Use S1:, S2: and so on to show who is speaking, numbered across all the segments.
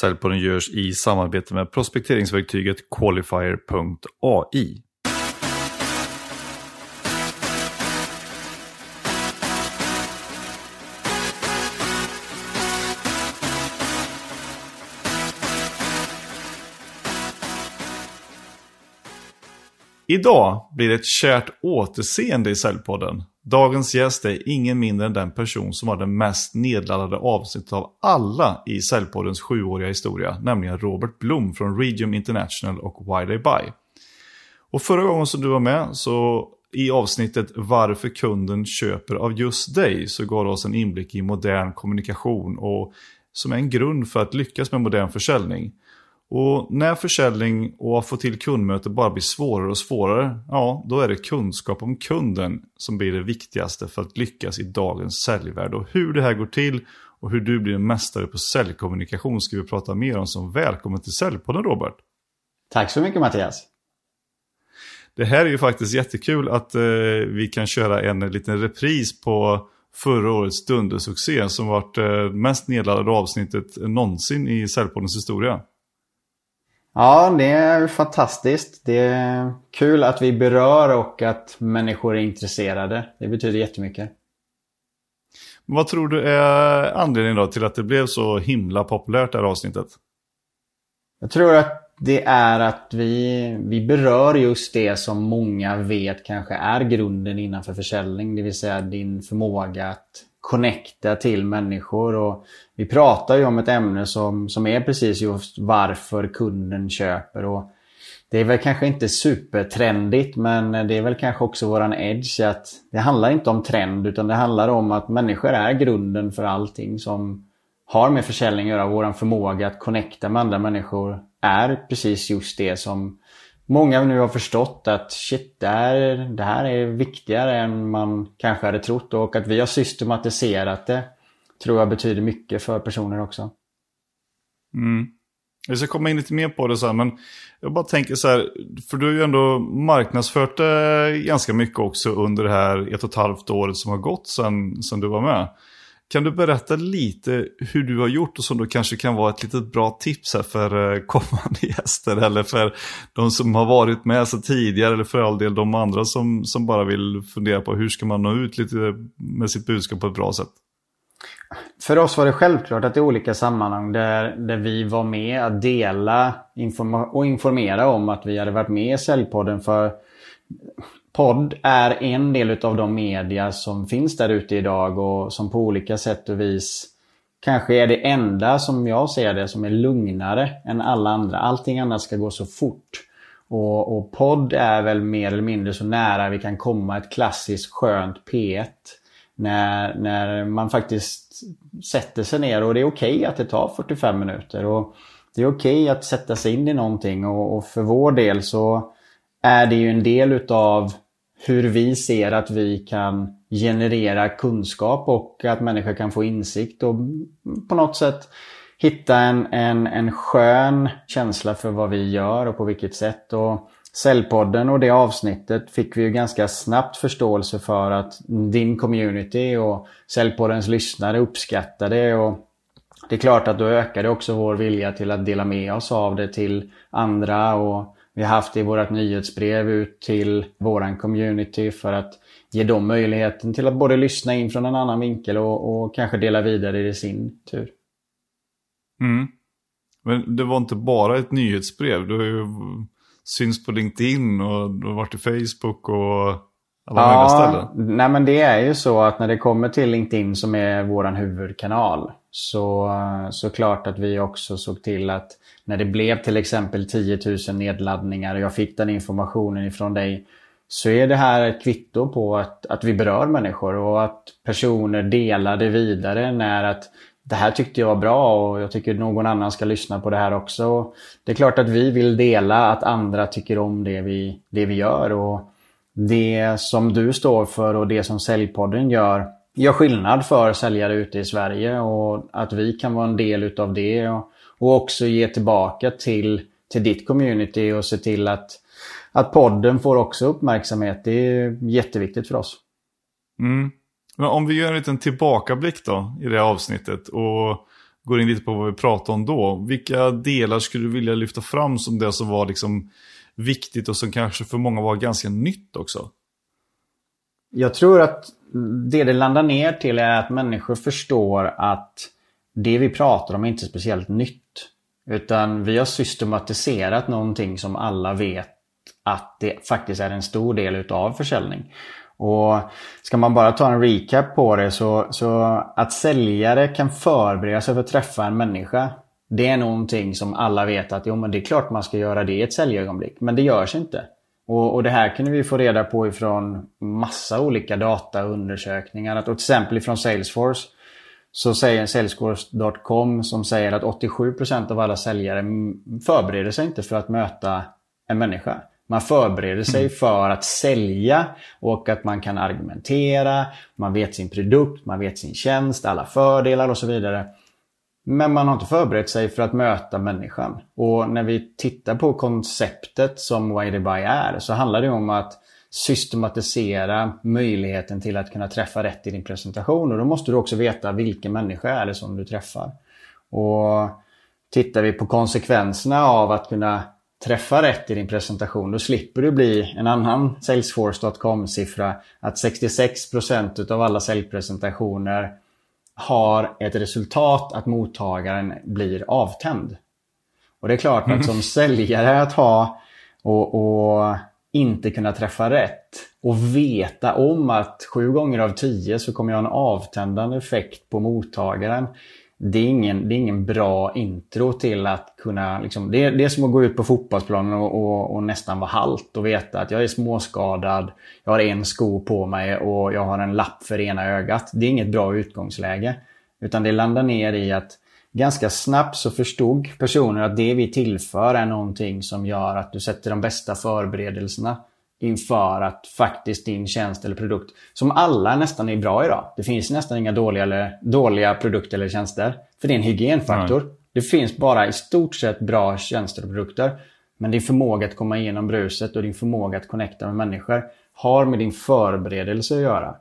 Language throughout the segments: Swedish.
S1: Säljpodden görs i samarbete med prospekteringsverktyget Qualifier.ai. Idag blir det ett kärt återseende i Säljpodden. Dagens gäst är ingen mindre än den person som har den mest nedladdade avsnittet av alla i Säljpoddens sjuåriga historia, nämligen Robert Blom från Regium International och Why They Buy. Och förra gången som du var med så i avsnittet Varför kunden köper av just dig så gav du oss en inblick i modern kommunikation och som är en grund för att lyckas med modern försäljning. Och när försäljning och att få till kundmöte bara blir svårare och svårare, ja, då är det kunskap om kunden som blir det viktigaste för att lyckas i dagens säljvärld. Och hur det här går till och hur du blir en mästare på säljkommunikation ska vi prata mer om. Så välkommen till Säljpodden Robert!
S2: Tack så mycket Mattias!
S1: Det här är ju faktiskt jättekul att eh, vi kan köra en liten repris på förra årets dundersuccé som varit eh, mest nedladdade avsnittet någonsin i Säljpoddens historia.
S2: Ja, det är fantastiskt. Det är kul att vi berör och att människor är intresserade. Det betyder jättemycket.
S1: Vad tror du är anledningen då till att det blev så himla populärt det här avsnittet?
S2: Jag tror att det är att vi, vi berör just det som många vet kanske är grunden innanför försäljning. Det vill säga din förmåga att connecta till människor. Och vi pratar ju om ett ämne som, som är precis just varför kunden köper. Och det är väl kanske inte supertrendigt men det är väl kanske också våran edge att det handlar inte om trend utan det handlar om att människor är grunden för allting som har med försäljning att göra. Våran förmåga att connecta med andra människor är precis just det som många nu har förstått att shit, det här, det här är viktigare än man kanske hade trott och att vi har systematiserat det tror jag betyder mycket för personer också.
S1: Mm. Jag ska komma in lite mer på det sen, men jag bara tänker så här, för du har ju ändå marknadsfört det ganska mycket också under det här ett och ett halvt året som har gått sedan, sedan du var med. Kan du berätta lite hur du har gjort och som då kanske kan vara ett litet bra tips här för eh, kommande gäster eller för de som har varit med så tidigare eller för all del de andra som, som bara vill fundera på hur ska man nå ut lite med sitt budskap på ett bra sätt?
S2: För oss var det självklart att i olika sammanhang där, där vi var med att dela informa och informera om att vi hade varit med i Säljpodden för podd är en del av de media som finns där ute idag och som på olika sätt och vis kanske är det enda som jag ser det som är lugnare än alla andra. Allting annat ska gå så fort. Och, och podd är väl mer eller mindre så nära vi kan komma ett klassiskt skönt P1. När, när man faktiskt sätter sig ner och det är okej okay att det tar 45 minuter. Och Det är okej okay att sätta sig in i någonting och, och för vår del så är det ju en del utav hur vi ser att vi kan generera kunskap och att människor kan få insikt och på något sätt hitta en, en, en skön känsla för vad vi gör och på vilket sätt. Och Cellpodden och det avsnittet fick vi ju ganska snabbt förståelse för att din community och Cellpoddens lyssnare uppskattade och det är klart att då ökade också vår vilja till att dela med oss av det till andra och vi har haft det i vårt nyhetsbrev ut till våran community för att ge dem möjligheten till att både lyssna in från en annan vinkel och, och kanske dela vidare i sin tur.
S1: Mm. Men det var inte bara ett nyhetsbrev. Du har ju syns på LinkedIn och du har varit i Facebook och alla ja, möjliga ställen.
S2: Nej men det är ju så att när det kommer till LinkedIn som är våran huvudkanal så, eh, så klart att vi också såg till att när det blev till exempel 10 000 nedladdningar och jag fick den informationen ifrån dig så är det här ett kvitto på att, att vi berör människor och att personer delar det vidare när att det här tyckte jag var bra och jag tycker någon annan ska lyssna på det här också. Det är klart att vi vill dela att andra tycker om det vi, det vi gör och det som du står för och det som Säljpodden gör gör skillnad för säljare ute i Sverige och att vi kan vara en del utav det och, och också ge tillbaka till, till ditt community och se till att, att podden får också uppmärksamhet. Det är jätteviktigt för oss.
S1: Mm. Men om vi gör en liten tillbakablick då i det avsnittet och går in lite på vad vi pratade om då. Vilka delar skulle du vilja lyfta fram som det som var liksom viktigt och som kanske för många var ganska nytt också?
S2: Jag tror att det det landar ner till är att människor förstår att det vi pratar om är inte speciellt nytt. Utan vi har systematiserat någonting som alla vet att det faktiskt är en stor del utav försäljning. Och Ska man bara ta en recap på det så, så att säljare kan förbereda sig för att träffa en människa. Det är någonting som alla vet att jo, men det är klart man ska göra det i ett säljögonblick. Men det görs inte. Och, och det här kunde vi få reda på ifrån massa olika data och undersökningar. Att, till exempel ifrån Salesforce så säger Salesforce.com som säger att 87% av alla säljare förbereder sig inte för att möta en människa. Man förbereder sig mm. för att sälja och att man kan argumentera. Man vet sin produkt, man vet sin tjänst, alla fördelar och så vidare. Men man har inte förberett sig för att möta människan. Och när vi tittar på konceptet som Why Buy är så handlar det om att systematisera möjligheten till att kunna träffa rätt i din presentation. Och då måste du också veta vilken människa är det som du träffar. Och Tittar vi på konsekvenserna av att kunna träffa rätt i din presentation, då slipper du bli en annan Salesforce.com-siffra att 66% av alla säljpresentationer har ett resultat att mottagaren blir avtänd. Och det är klart att som säljare att ha och, och inte kunna träffa rätt och veta om att sju gånger av tio så kommer jag ha en avtändande effekt på mottagaren det är, ingen, det är ingen bra intro till att kunna... Liksom, det, är, det är som att gå ut på fotbollsplanen och, och, och, nästan vara halt och veta att jag är småskadad, jag har en sko på mig och jag har en lapp för ena ögat. Det är inget bra utgångsläge. Utan det landar ner i att ganska snabbt så förstod personer att det vi tillför är någonting som gör att du sätter de bästa förberedelserna inför att faktiskt din tjänst eller produkt, som alla nästan är bra idag. Det finns nästan inga dåliga, eller, dåliga produkter eller tjänster. För det är en hygienfaktor. Mm. Det finns bara i stort sett bra tjänster och produkter. Men din förmåga att komma igenom bruset och din förmåga att connecta med människor har med din förberedelse att göra.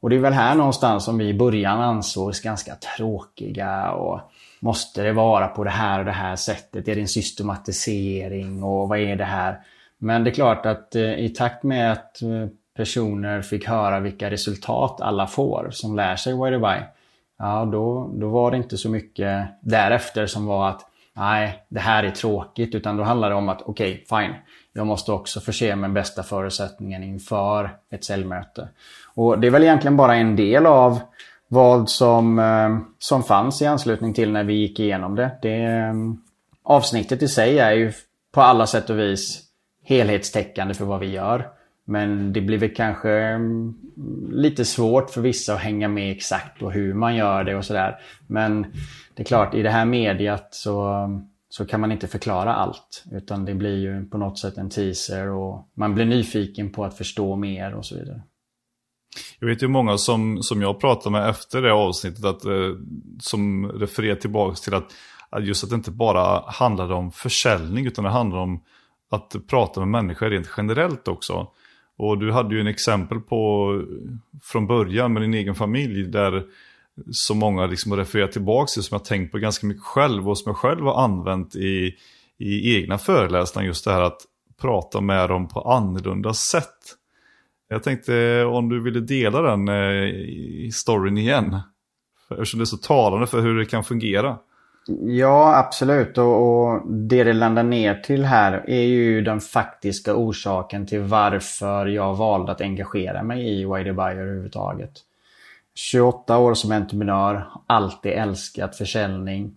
S2: Och det är väl här någonstans som vi i början ansågs ganska tråkiga och måste det vara på det här och det här sättet? Är det en systematisering och vad är det här? Men det är klart att eh, i takt med att eh, personer fick höra vilka resultat alla får som lär sig Why Ja, då, då var det inte så mycket därefter som var att nej, det här är tråkigt. Utan då handlade det om att okej, okay, fine. Jag måste också förse mig med bästa förutsättningen inför ett säljmöte. Och det är väl egentligen bara en del av vad som, eh, som fanns i anslutning till när vi gick igenom det. det avsnittet i sig är ju på alla sätt och vis helhetstäckande för vad vi gör. Men det blir väl kanske mm, lite svårt för vissa att hänga med exakt på hur man gör det och sådär. Men det är klart, i det här mediet så, så kan man inte förklara allt. Utan det blir ju på något sätt en teaser och man blir nyfiken på att förstå mer och så vidare.
S1: Jag vet ju många som, som jag pratade med efter det avsnittet att, eh, som refererar tillbaka till att, att just att det inte bara handlade om försäljning utan det handlade om att prata med människor rent generellt också. Och du hade ju en exempel på från början med din egen familj där så många liksom har refererat tillbaka till som jag tänkt på ganska mycket själv och som jag själv har använt i, i egna föreläsningar just det här att prata med dem på annorlunda sätt. Jag tänkte om du ville dela den eh, storyn igen. Eftersom det är så talande för hur det kan fungera.
S2: Ja, absolut. Och, och, det det landar ner till här är ju den faktiska orsaken till varför jag valde att engagera mig i Why Buyer överhuvudtaget. 28 år som entreprenör, alltid älskat försäljning,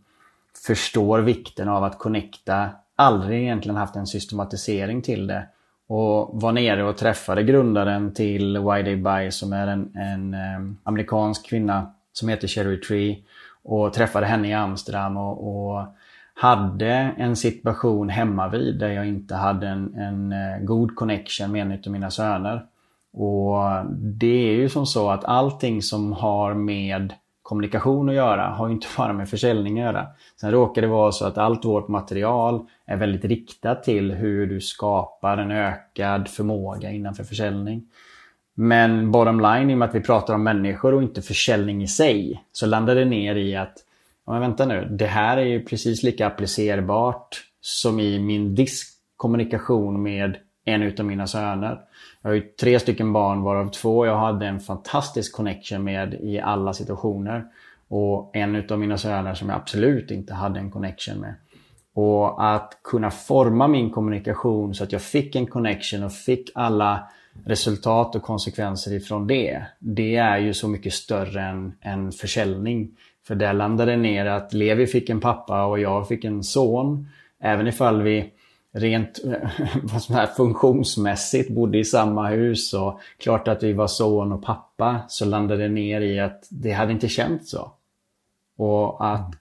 S2: förstår vikten av att connecta, aldrig egentligen haft en systematisering till det. Och var nere och träffade grundaren till Why They Buy som är en, en eh, amerikansk kvinna som heter Cherry Tree och träffade henne i Amsterdam och, och hade en situation hemma vid där jag inte hade en, en eh, god connection med en av mina söner. Och det är ju som så att allting som har med kommunikation att göra har ju inte bara med försäljning att göra. Sen råkar det vara så att allt vårt material är väldigt riktat till hur du skapar en ökad förmåga innanför försäljning. Men bottom line, i och med att vi pratar om människor och inte försäljning i sig, så landar det ner i att ja, men vänta nu, det här är ju precis lika applicerbart som i min diskkommunikation med en utav mina söner. Jag har ju tre stycken barn varav två jag hade en fantastisk connection med i alla situationer. Och en utav mina söner som jag absolut inte hade en connection med. Och att kunna forma min kommunikation så att jag fick en connection och fick alla resultat och konsekvenser ifrån det. Det är ju så mycket större än, än försäljning. För där landade det ner att Levi fick en pappa och jag fick en son. Även ifall vi rent vad som här, funktionsmässigt bodde i samma hus och klart att vi var son och pappa så landade det ner i att det hade inte känts så. Och att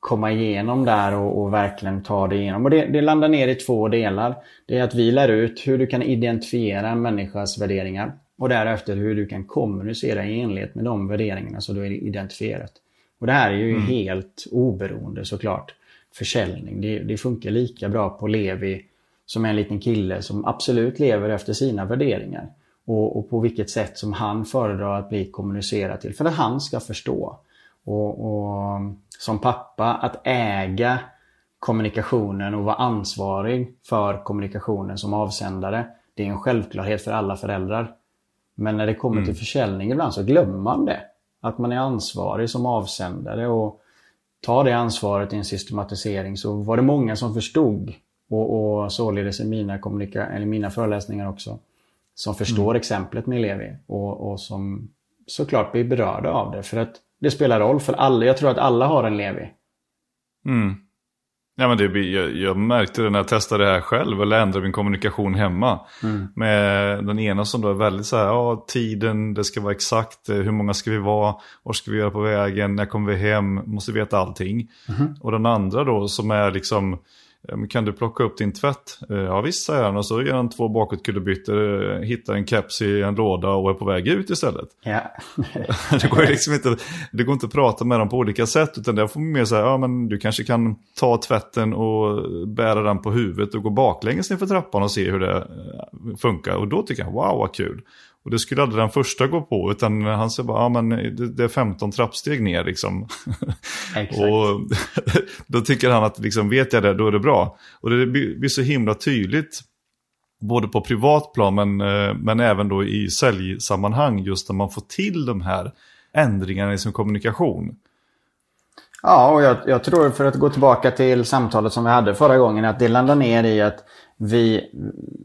S2: komma igenom där och, och, verkligen ta det igenom. Och det, det, landar ner i två delar. Det är att vi lär ut hur du kan identifiera en människas värderingar och därefter hur du kan kommunicera i enlighet med de värderingarna som du har identifierat. Och det här är ju mm. helt oberoende såklart försäljning. Det, det, funkar lika bra på Levi som en liten kille som absolut lever efter sina värderingar. Och, och på vilket sätt som han föredrar att bli kommunicerad till för att han ska förstå. Och, och som pappa att äga kommunikationen och vara ansvarig för kommunikationen som avsändare. Det är en självklarhet för alla föräldrar. Men när det kommer mm. till försäljning ibland så glömmer man det. Att man är ansvarig som avsändare och tar det ansvaret i en systematisering så var det många som förstod och, och således i mina, kommunika eller mina föreläsningar också som förstår mm. exemplet med Levi och, och som såklart blir berörda av det. För att det spelar roll för alla. Jag tror att alla har en Levi.
S1: Mm. Ja, men det, jag, jag märkte det när jag testade det här själv, eller ändrade min kommunikation hemma. Mm. Med den ena som då är väldigt så här, ja tiden, det ska vara exakt, eh, hur många ska vi vara, vad ska vi göra på vägen, när kommer vi hem, måste veta allting. Mm. Och den andra då som är liksom, kan du plocka upp din tvätt? Eh, ja visst säger han och så gör han två bakåtkullerbyttor, eh, hittar en keps i en låda och är på väg ut istället.
S2: Ja.
S1: det, går liksom inte, det går inte att prata med dem på olika sätt utan där får man mer säga, ja men du kanske kan ta tvätten och bära den på huvudet och gå baklänges för trappan och se hur det eh, funkar. Och då tycker jag, wow vad kul. Och det skulle aldrig den första gå på, utan han säger bara, ja men det, är 15 trappsteg ner liksom. och då tycker han att, liksom, vet jag det, då är det bra. Och det blir så himla tydligt, både på privatplan men, eh, men även då i säljsammanhang, just när man får till de här ändringarna i sin kommunikation.
S2: Ja, och jag, jag, tror för att gå tillbaka till samtalet som vi hade förra gången, att det landar ner i att vi,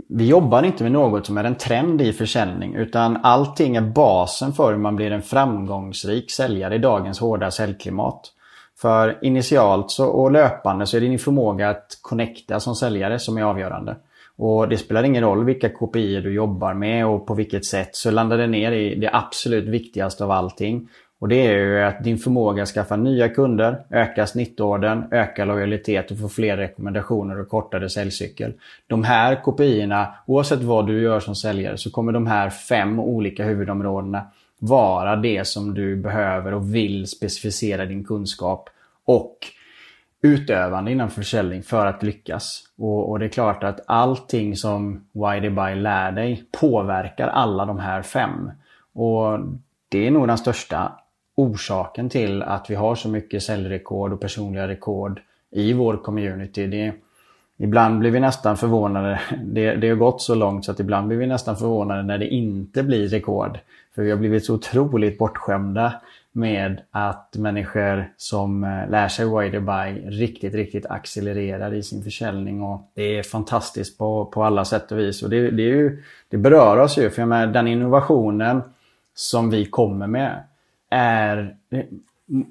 S2: vi jobbar inte med något som är en trend i försäljning utan allting är basen för hur man blir en framgångsrik säljare i dagens hårda säljklimat. För initialt så, och löpande så är det din förmåga att connecta som säljare som är avgörande. Och det spelar ingen roll vilka KPI du jobbar med och på vilket sätt så landar det ner i det absolut viktigaste av allting. Och det är ju att din förmåga att skaffa nya kunder, öka snittordern, öka lojalitet och få fler rekommendationer och kortare säljcykel. De här KPI-erna, oavsett vad du gör som säljare, så kommer de här fem olika huvudområdena vara det som du behöver och vill specificera din kunskap och utövande inom försäljning för att lyckas. Och, och det är klart att allting som Why Buy lär dig påverkar alla de här fem. Och det är nog den största orsaken till att vi har så mycket säljrekord och personliga rekord i vår community. Det, ibland blir vi nästan förvånade. Det, det har gått så långt så att ibland blir vi nästan förvånade när det inte blir rekord. För vi har blivit så otroligt bortskämda med att människor som eh, lär sig wider buy riktigt, riktigt accelererar i sin försäljning. Och det är fantastiskt på, på alla sätt och vis. Och det, det, är ju, det berör oss ju, för jag menar, den innovationen som vi kommer med är...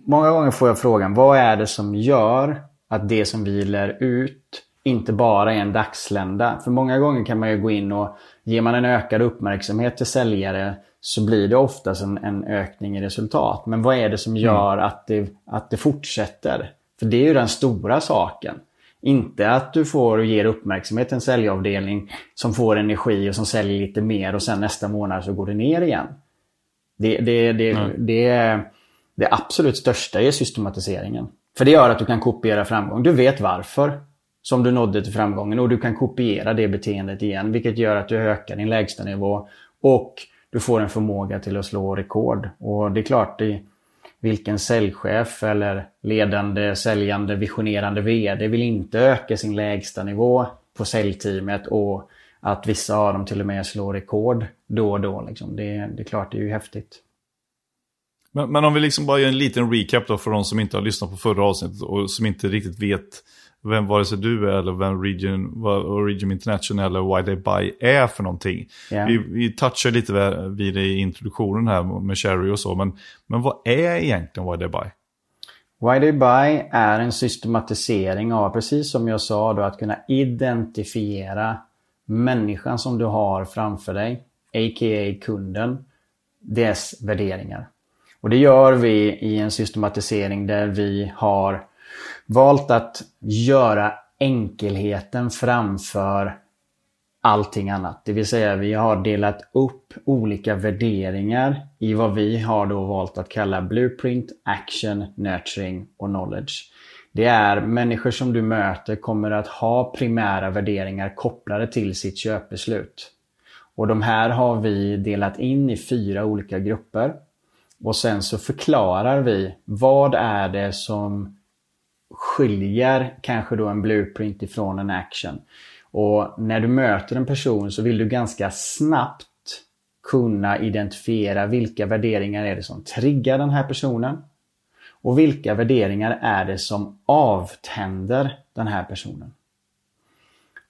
S2: Många gånger får jag frågan, vad är det som gör att det som vi lär ut inte bara är en dagslända? För många gånger kan man ju gå in och ger man en ökad uppmärksamhet till säljare så blir det oftast en, en ökning i resultat. Men vad är det som mm. gör mm. att, det, att det fortsätter? För det är ju den stora saken. Inte att du får och ger uppmärksamhet till en säljavdelning som får energi och som säljer lite mer och sen nästa månad så går det ner igen. Det, det, det, mm. det, är det absolut största är systematiseringen. För det gör att du kan kopiera framgång. Du vet varför som du nådde till framgången och du kan kopiera det beteendet igen. Vilket gör att du ökar din lägsta nivå och du får en förmåga till att slå rekord. Och det är klart, det, vilken säljchef eller ledande, säljande, visionerande VD vill inte öka sin lägsta nivå på säljteamet och att vissa av dem till och med slår rekord då och då. Liksom. Det, det är klart, det är ju häftigt.
S1: Men, men, om vi liksom bara gör en liten recap då för de som inte har lyssnat på förra avsnittet och som inte riktigt vet vem vare sig du är eller vem Region, Region International eller Why They Buy är för någonting. Yeah. Vi, vi touchar lite vid det i introduktionen här med Cherry och så, men, men vad är egentligen Why They Buy?
S2: Why They Buy är en systematisering av, precis som jag sa, då, att kunna identifiera människan som du har framför dig, a.k.a. kunden, dess värderingar. Och det gör vi i en systematisering där vi har valt att göra enkelheten framför allting annat. Det vill säga vi har delat upp olika värderingar i vad vi har då valt att kalla Blueprint, Action, Nurturing och Knowledge. Det är människor som du möter kommer att ha primära värderingar kopplade till sitt köpbeslut. Och de här har vi delat in i fyra olika grupper. Och sen så förklarar vi vad är det som skiljer kanske då en blueprint ifrån en action. Och när du möter en person så vill du ganska snabbt kunna identifiera vilka värderingar är det som triggar den här personen. Och vilka värderingar är det som avtänder den här personen.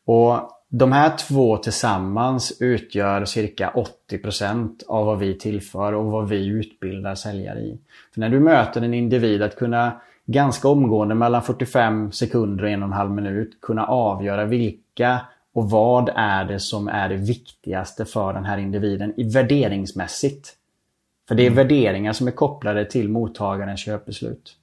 S2: Och de här två tillsammans utgör cirka 80% av vad vi tillför och vad vi utbildar säljare i. För när du möter en individ att kunna ganska omgående mellan 45 sekunder och en och en halv minut kunna avgöra vilka och vad är det som är det viktigaste för den här individen värderingsmässigt. För det är mm. värderingar som är kopplade till mottagarens köpbeslut.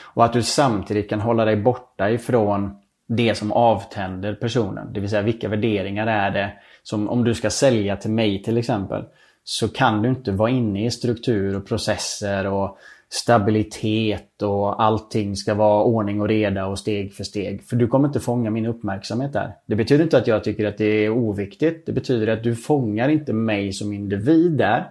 S2: Och att du samtidigt kan hålla dig borta ifrån det som avtänder personen. Det vill säga vilka värderingar är det som om du ska sälja till mig till exempel så kan du inte vara inne i struktur och processer och stabilitet och allting ska vara ordning och reda och steg för steg. För du kommer inte fånga min uppmärksamhet där. Det betyder inte att jag tycker att det är oviktigt. Det betyder att du fångar inte mig som individ där.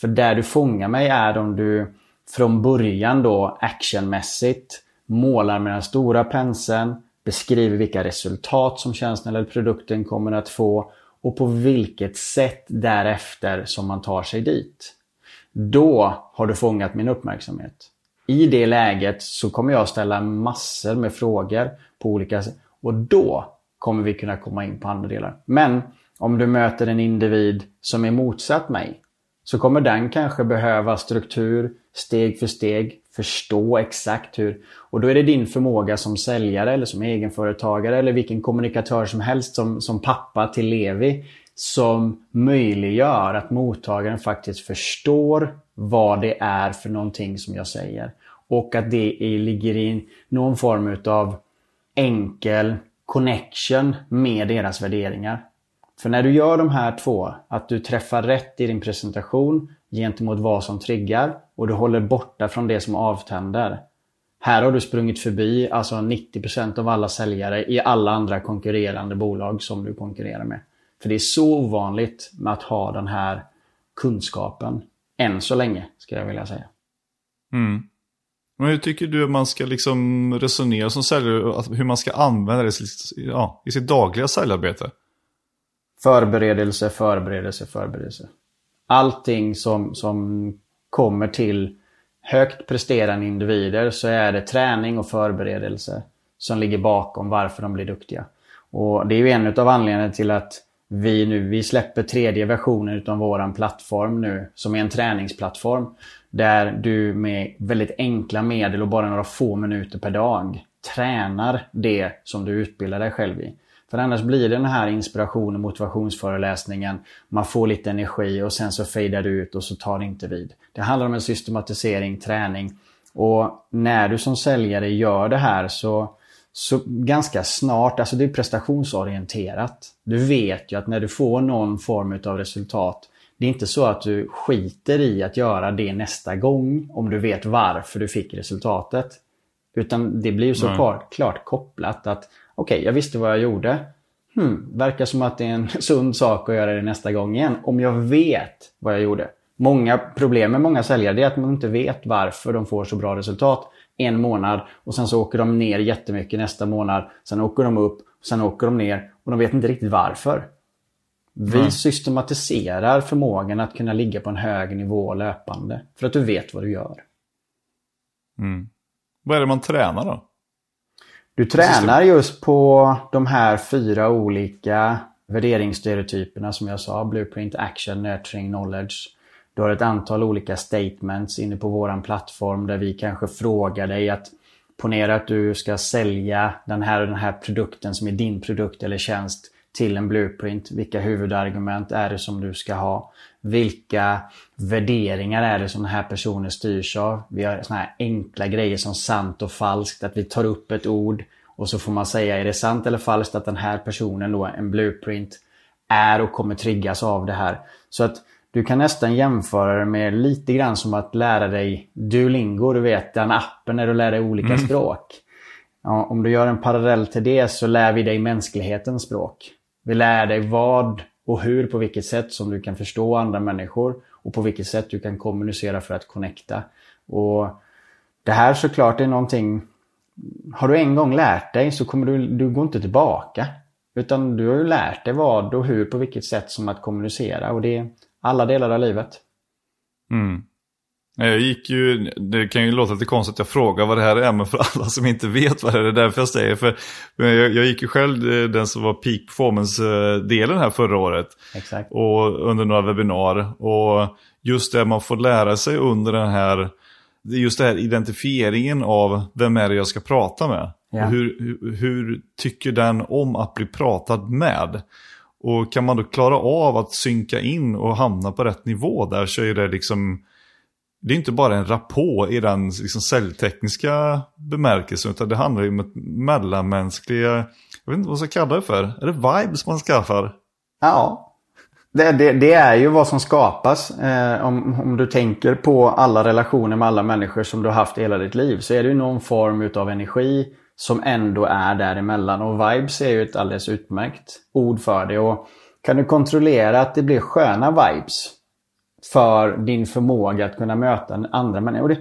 S2: För där du fångar mig är om du från början då actionmässigt målar med den stora penseln, beskriver vilka resultat som tjänsten eller produkten kommer att få och på vilket sätt därefter som man tar sig dit. Då har du fångat min uppmärksamhet. I det läget så kommer jag ställa massor med frågor på olika sätt. Och då kommer vi kunna komma in på andra delar. Men om du möter en individ som är motsatt mig så kommer den kanske behöva struktur, steg för steg, förstå exakt hur. Och då är det din förmåga som säljare eller som egenföretagare eller vilken kommunikatör som helst som, som pappa till Levi som möjliggör att mottagaren faktiskt förstår vad det är för någonting som jag säger. Och att det ligger i någon form av enkel connection med deras värderingar. För när du gör de här två, att du träffar rätt i din presentation gentemot vad som triggar och du håller borta från det som avtänder. Här har du sprungit förbi alltså 90% av alla säljare i alla andra konkurrerande bolag som du konkurrerar med. För det är så ovanligt med att ha den här kunskapen. Än så länge, skulle jag vilja säga.
S1: Mm. Men hur tycker du att man ska liksom resonera som säljare, hur man ska använda det ja, i sitt dagliga säljarbete?
S2: Förberedelse, förberedelse, förberedelse. Allting som, som kommer till högt presterande individer så är det träning och förberedelse som ligger bakom varför de blir duktiga. Och Det är ju en av anledningarna till att vi nu vi släpper tredje versionen av våran plattform nu som är en träningsplattform. Där du med väldigt enkla medel och bara några få minuter per dag tränar det som du utbildar dig själv i. För annars blir det den här inspiration och motivationsföreläsningen. Man får lite energi och sen så fejdar det ut och så tar det inte vid. Det handlar om en systematisering, träning. Och när du som säljare gör det här så så ganska snart, alltså det är prestationsorienterat. Du vet ju att när du får någon form av resultat, det är inte så att du skiter i att göra det nästa gång om du vet varför du fick resultatet. Utan det blir ju så klart, klart kopplat att okej, okay, jag visste vad jag gjorde. Hmm, verkar som att det är en sund sak att göra det nästa gång igen. Om jag vet vad jag gjorde. Många problem med många säljare är att man inte vet varför de får så bra resultat en månad och sen så åker de ner jättemycket nästa månad. Sen åker de upp, sen åker de ner och de vet inte riktigt varför. Vi mm. systematiserar förmågan att kunna ligga på en hög nivå löpande för att du vet vad du gör.
S1: Mm. Vad är det man tränar då?
S2: Du tränar just på de här fyra olika värderingsstereotyperna som jag sa. Blueprint, Action, Nurturing, Knowledge. Du har ett antal olika statements inne på våran plattform där vi kanske frågar dig att ponera att du ska sälja den här och den här produkten som är din produkt eller tjänst till en blueprint. Vilka huvudargument är det som du ska ha? Vilka värderingar är det som den här personen styrs av? Vi har såna här enkla grejer som sant och falskt. Att vi tar upp ett ord och så får man säga är det sant eller falskt att den här personen då, en blueprint, är och kommer triggas av det här. Så att du kan nästan jämföra det med lite grann som att lära dig Duolingo, du vet den appen när du lär dig olika mm. språk. Ja, om du gör en parallell till det så lär vi dig mänsklighetens språk. Vi lär dig vad och hur, på vilket sätt som du kan förstå andra människor och på vilket sätt du kan kommunicera för att connecta. Och Det här såklart är någonting, har du en gång lärt dig så kommer du, du går inte tillbaka. Utan du har ju lärt dig vad och hur, på vilket sätt som att kommunicera och det är alla delar av livet.
S1: Mm. Jag gick ju, det kan ju låta lite konstigt att jag frågar vad det här är, men för alla som inte vet vad det är, det är därför jag säger. För jag, jag gick ju själv eh, den som var peak performance-delen här förra året.
S2: Exakt.
S1: Och under några webbinar. Och just det man får lära sig under den här, just det här identifieringen av vem är det jag ska prata med. Ja. Och hur, hur, hur tycker den om att bli pratad med? Och kan man då klara av att synka in och hamna på rätt nivå där så är det liksom det är inte bara en rapport i den liksom, säljtekniska bemärkelsen utan det handlar ju om ett mellanmänskliga, jag vet inte vad man ska kalla det för, är det vibes man skaffar?
S2: Ja, det, det, det är ju vad som skapas. Eh, om, om du tänker på alla relationer med alla människor som du har haft i hela ditt liv så är det ju någon form av energi som ändå är däremellan. Och vibes är ju ett alldeles utmärkt ord för det. Och kan du kontrollera att det blir sköna vibes för din förmåga att kunna möta andra människor.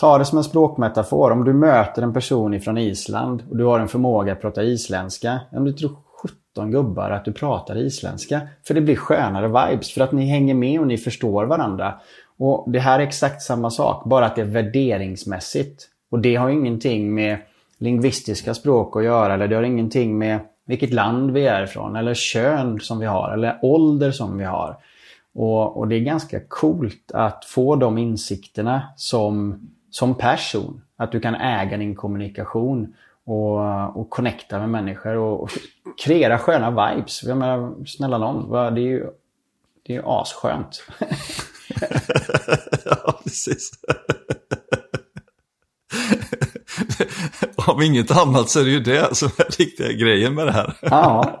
S2: Ta det som en språkmetafor. Om du möter en person ifrån Island och du har en förmåga att prata isländska. Om du tror 17 gubbar att du pratar isländska. För det blir skönare vibes. För att ni hänger med och ni förstår varandra. Och Det här är exakt samma sak. Bara att det är värderingsmässigt. Och det har ingenting med lingvistiska språk att göra. Eller det har ingenting med vilket land vi är ifrån. Eller kön som vi har. Eller ålder som vi har. Och, och, det är ganska coolt att få de insikterna som, som person. Att du kan äga din kommunikation och, och connecta med människor och, och kreera sköna vibes. Jag menar, snälla någon, det är ju det är asskönt.
S1: ja, precis. Om inget annat så är det ju det som är riktiga grejen med det här.
S2: ja,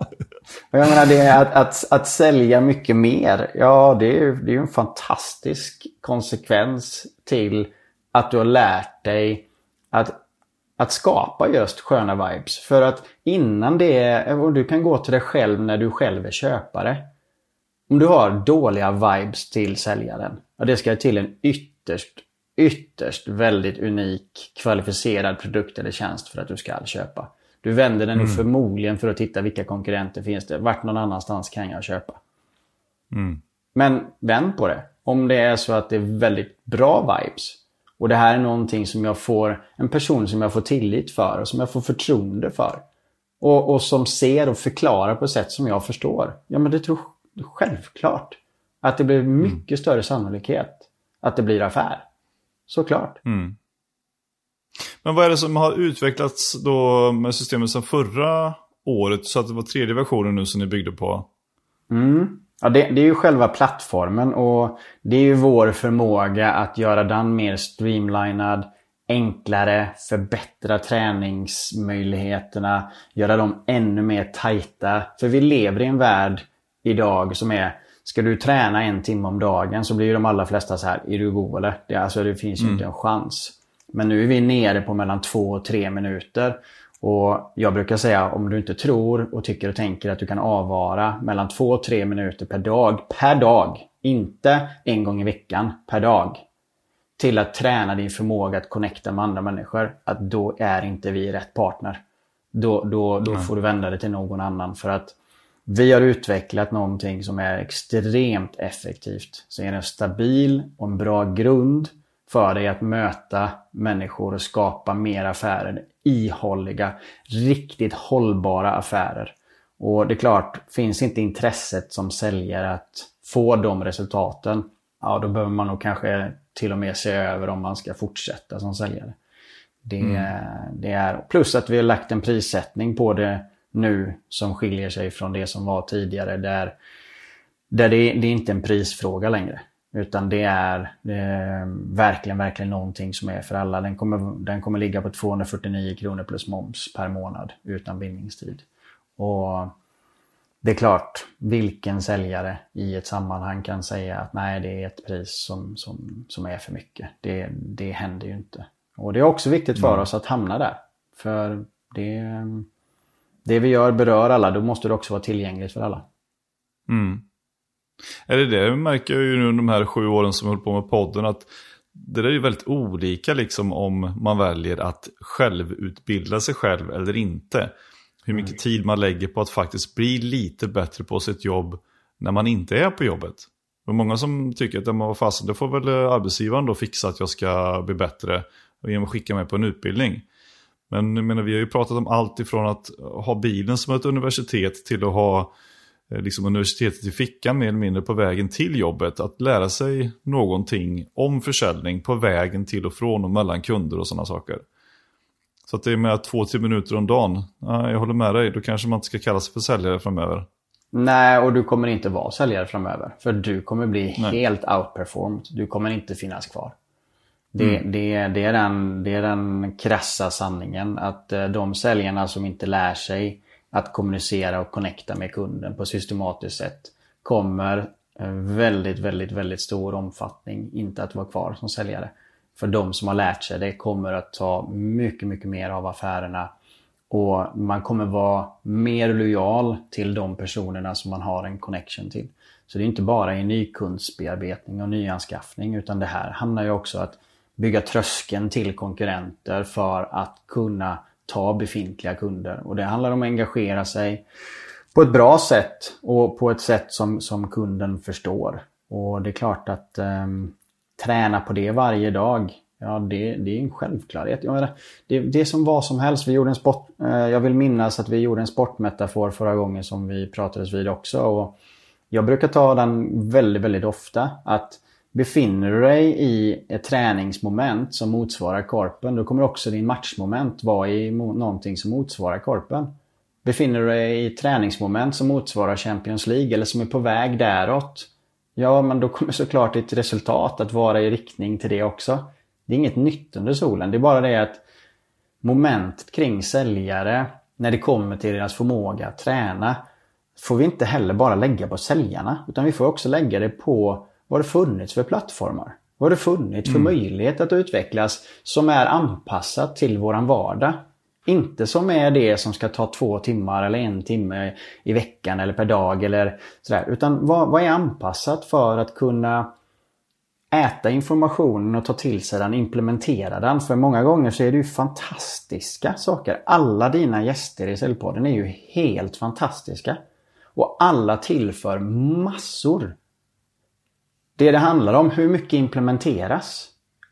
S2: jag menar det att, att, att sälja mycket mer. Ja, det är ju det är en fantastisk konsekvens till att du har lärt dig att, att skapa just sköna vibes. För att innan det, och du kan gå till dig själv när du själv är köpare. Om du har dåliga vibes till säljaren, ja det ska till en ytterst, ytterst väldigt unik kvalificerad produkt eller tjänst för att du ska köpa. Du vänder den mm. förmodligen för att titta vilka konkurrenter finns det. Vart någon annanstans kan jag köpa?
S1: Mm.
S2: Men vänd på det. Om det är så att det är väldigt bra vibes och det här är någonting som jag får, en person som jag får tillit för och som jag får förtroende för. Och, och som ser och förklarar på ett sätt som jag förstår. Ja men det tror självklart. Att det blir mm. mycket mm. större sannolikhet att det blir affär. Såklart.
S1: Mm. Men vad är det som har utvecklats då med systemet sedan förra året? Så att det var tredje versionen nu som ni byggde på.
S2: Mm. Ja, det, det, är ju själva plattformen och det är ju vår förmåga att göra den mer streamlinad, enklare, förbättra träningsmöjligheterna, göra dem ännu mer tajta. För vi lever i en värld idag som är Ska du träna en timme om dagen så blir ju de allra flesta så här, är du god eller? Det, alltså, det finns ju mm. inte en chans. Men nu är vi nere på mellan två och tre minuter. Och jag brukar säga om du inte tror och tycker och tänker att du kan avvara mellan två och tre minuter per dag, per dag, inte en gång i veckan per dag, till att träna din förmåga att connecta med andra människor, att då är inte vi rätt partner. Då, då, då får du vända dig till någon annan. För att vi har utvecklat någonting som är extremt effektivt. Som är en stabil och en bra grund för dig att möta människor och skapa mer affärer. Ihålliga, riktigt hållbara affärer. Och det är klart, finns inte intresset som säljare att få de resultaten, ja då behöver man nog kanske till och med se över om man ska fortsätta som säljare. Det, mm. det är, plus att vi har lagt en prissättning på det nu som skiljer sig från det som var tidigare. Där, där det, det är inte en prisfråga längre. Utan det är, är, verkligen, verkligen någonting som är för alla. Den kommer, den kommer ligga på 249 kronor plus moms per månad utan bindningstid. Och det är klart, vilken säljare i ett sammanhang kan säga att nej, det är ett pris som, som, som är för mycket. Det, det händer ju inte. Och det är också viktigt för mm. oss att hamna där. För det, det vi gör berör alla, då måste det också vara tillgängligt för alla.
S1: Mm. Är det det vi märker ju nu de här sju åren som vi håller på med podden, att det är ju väldigt olika liksom om man väljer att självutbilda sig själv eller inte. Hur mycket mm. tid man lägger på att faktiskt bli lite bättre på sitt jobb när man inte är på jobbet. Det är många som tycker att fasen, det får väl arbetsgivaren då fixa att jag ska bli bättre genom att skicka mig på en utbildning. Men jag menar, vi har ju pratat om allt ifrån att ha bilen som ett universitet till att ha eh, liksom universitetet i fickan mer eller mindre på vägen till jobbet. Att lära sig någonting om försäljning på vägen till och från och mellan kunder och sådana saker. Så att det är med två, tre minuter om dagen. Ja, jag håller med dig, då kanske man inte ska kalla sig för säljare framöver.
S2: Nej, och du kommer inte vara säljare framöver. För du kommer bli Nej. helt outperformed. Du kommer inte finnas kvar. Det, mm. det, det, är den, det är den krassa sanningen. Att eh, de säljarna som inte lär sig att kommunicera och connecta med kunden på ett systematiskt sätt kommer eh, väldigt, väldigt, väldigt stor omfattning inte att vara kvar som säljare. För de som har lärt sig det kommer att ta mycket, mycket mer av affärerna. Och man kommer vara mer lojal till de personerna som man har en connection till. Så det är inte bara i nykundsbearbetning och nyanskaffning utan det här handlar ju också om att bygga tröskeln till konkurrenter för att kunna ta befintliga kunder. Och det handlar om att engagera sig på ett bra sätt och på ett sätt som, som kunden förstår. Och det är klart att eh, träna på det varje dag, ja det, det är en självklarhet. Jag menar, det, det är som vad som helst. Vi gjorde en sport, eh, jag vill minnas att vi gjorde en sportmetafor förra gången som vi pratades vid också. Och jag brukar ta den väldigt, väldigt ofta. att Befinner du dig i ett träningsmoment som motsvarar korpen, då kommer också din matchmoment vara i någonting som motsvarar korpen. Befinner du dig i ett träningsmoment som motsvarar Champions League eller som är på väg däråt, ja men då kommer såklart ditt resultat att vara i riktning till det också. Det är inget nytt under solen, det är bara det att momentet kring säljare när det kommer till deras förmåga att träna får vi inte heller bara lägga på säljarna utan vi får också lägga det på vad har det funnits för plattformar? Vad har det funnits för mm. möjlighet att utvecklas som är anpassat till våran vardag? Inte som är det som ska ta två timmar eller en timme i veckan eller per dag eller sådär. Utan vad, vad är anpassat för att kunna äta informationen och ta till sig den, implementera den. För många gånger så är det ju fantastiska saker. Alla dina gäster i Säljpodden är ju helt fantastiska. Och alla tillför massor det det handlar om, hur mycket implementeras?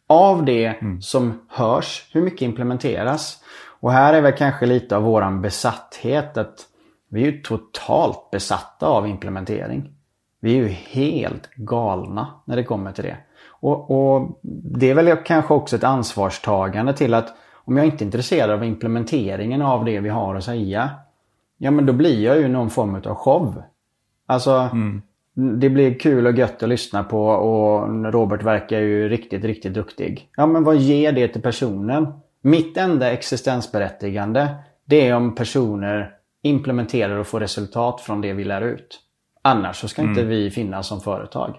S2: Av det mm. som hörs, hur mycket implementeras? Och här är väl kanske lite av våran besatthet att vi är ju totalt besatta av implementering. Vi är ju helt galna när det kommer till det. Och, och, Det är väl kanske också ett ansvarstagande till att om jag inte är intresserad av implementeringen av det vi har att säga. Ja men då blir jag ju någon form av show. Alltså mm det blir kul och gött att lyssna på och Robert verkar ju riktigt, riktigt duktig. Ja, men vad ger det till personen? Mitt enda existensberättigande det är om personer implementerar och får resultat från det vi lär ut. Annars så ska mm. inte vi finnas som företag.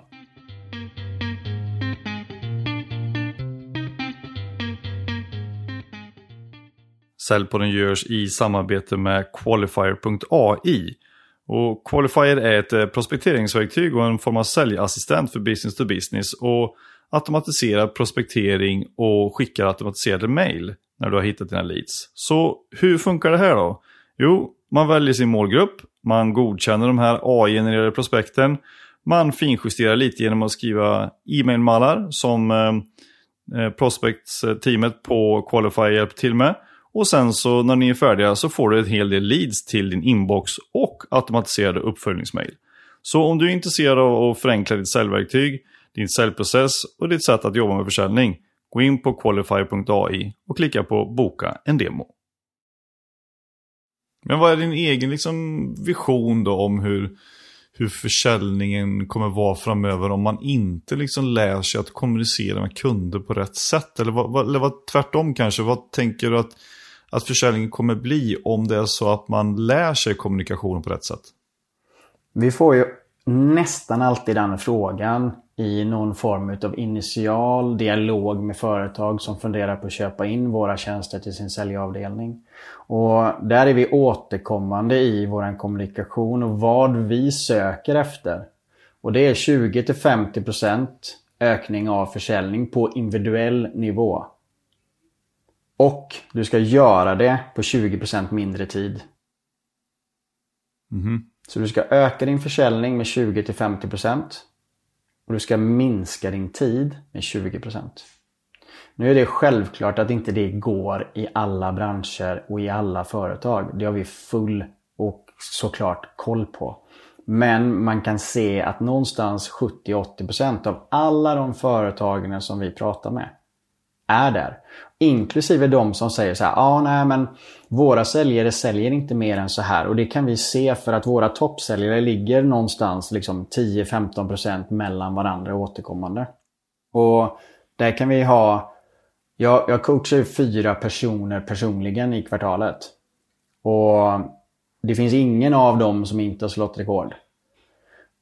S1: Säljpodden görs i samarbete med Qualifier.ai och Qualifier är ett eh, prospekteringsverktyg och en form av säljassistent för business to business och automatiserar prospektering och skickar automatiserade mail när du har hittat dina leads. Så hur funkar det här då? Jo, man väljer sin målgrupp, man godkänner de här AI-genererade prospekten, man finjusterar lite genom att skriva e-mailmallar som eh, eh prospects-teamet på Qualifier hjälper till med. Och sen så när ni är färdiga så får du en hel del leads till din inbox och automatiserade uppföljningsmail. Så om du är intresserad av att förenkla ditt säljverktyg, din säljprocess och ditt sätt att jobba med försäljning, gå in på qualify.ai och klicka på boka en demo. Men vad är din egen liksom, vision då om hur, hur försäljningen kommer vara framöver om man inte liksom lär sig att kommunicera med kunder på rätt sätt? Eller, vad, eller vad, tvärtom kanske, vad tänker du att att försäljningen kommer bli om det är så att man lär sig kommunikation på rätt sätt?
S2: Vi får ju nästan alltid den frågan i någon form av initial dialog med företag som funderar på att köpa in våra tjänster till sin säljavdelning. Och där är vi återkommande i vår kommunikation och vad vi söker efter. Och det är 20-50% ökning av försäljning på individuell nivå. Och du ska göra det på 20% mindre tid.
S1: Mm.
S2: Så du ska öka din försäljning med 20-50% och du ska minska din tid med 20%. Nu är det självklart att inte det går i alla branscher och i alla företag. Det har vi full och såklart koll på. Men man kan se att någonstans 70-80% av alla de företagen som vi pratar med är där. Inklusive de som säger så här, ja ah, nej men våra säljare säljer inte mer än så här och det kan vi se för att våra toppsäljare ligger någonstans liksom 10-15% mellan varandra återkommande. Och där kan vi ha, jag, jag coachar fyra personer personligen i kvartalet. Och det finns ingen av dem som inte har slått rekord.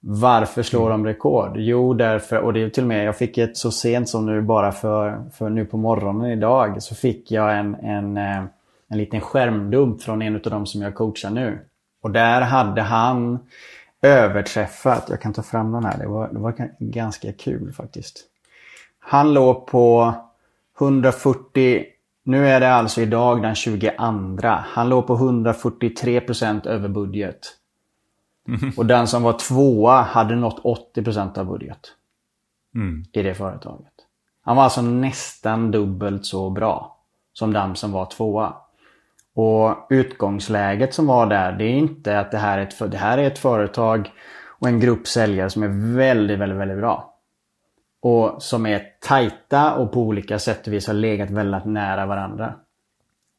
S2: Varför slår de rekord? Jo, därför, och det är till och med, jag fick ett så sent som nu bara för, för nu på morgonen idag, så fick jag en, en, eh, en liten skärmdump från en av dem som jag coachar nu. Och där hade han överträffat, jag kan ta fram den här, det var, det var ganska kul faktiskt. Han låg på 140, nu är det alltså idag den 22. Han låg på 143% över budget. Mm. Och den som var tvåa hade nått 80% av budget.
S1: Mm.
S2: I det företaget. Han var alltså nästan dubbelt så bra som den som var tvåa. Och utgångsläget som var där, det är inte att det här är ett, det här är ett företag och en grupp säljare som är väldigt, väldigt, väldigt bra. Och som är tajta och på olika sätt och vis har legat väldigt nära varandra.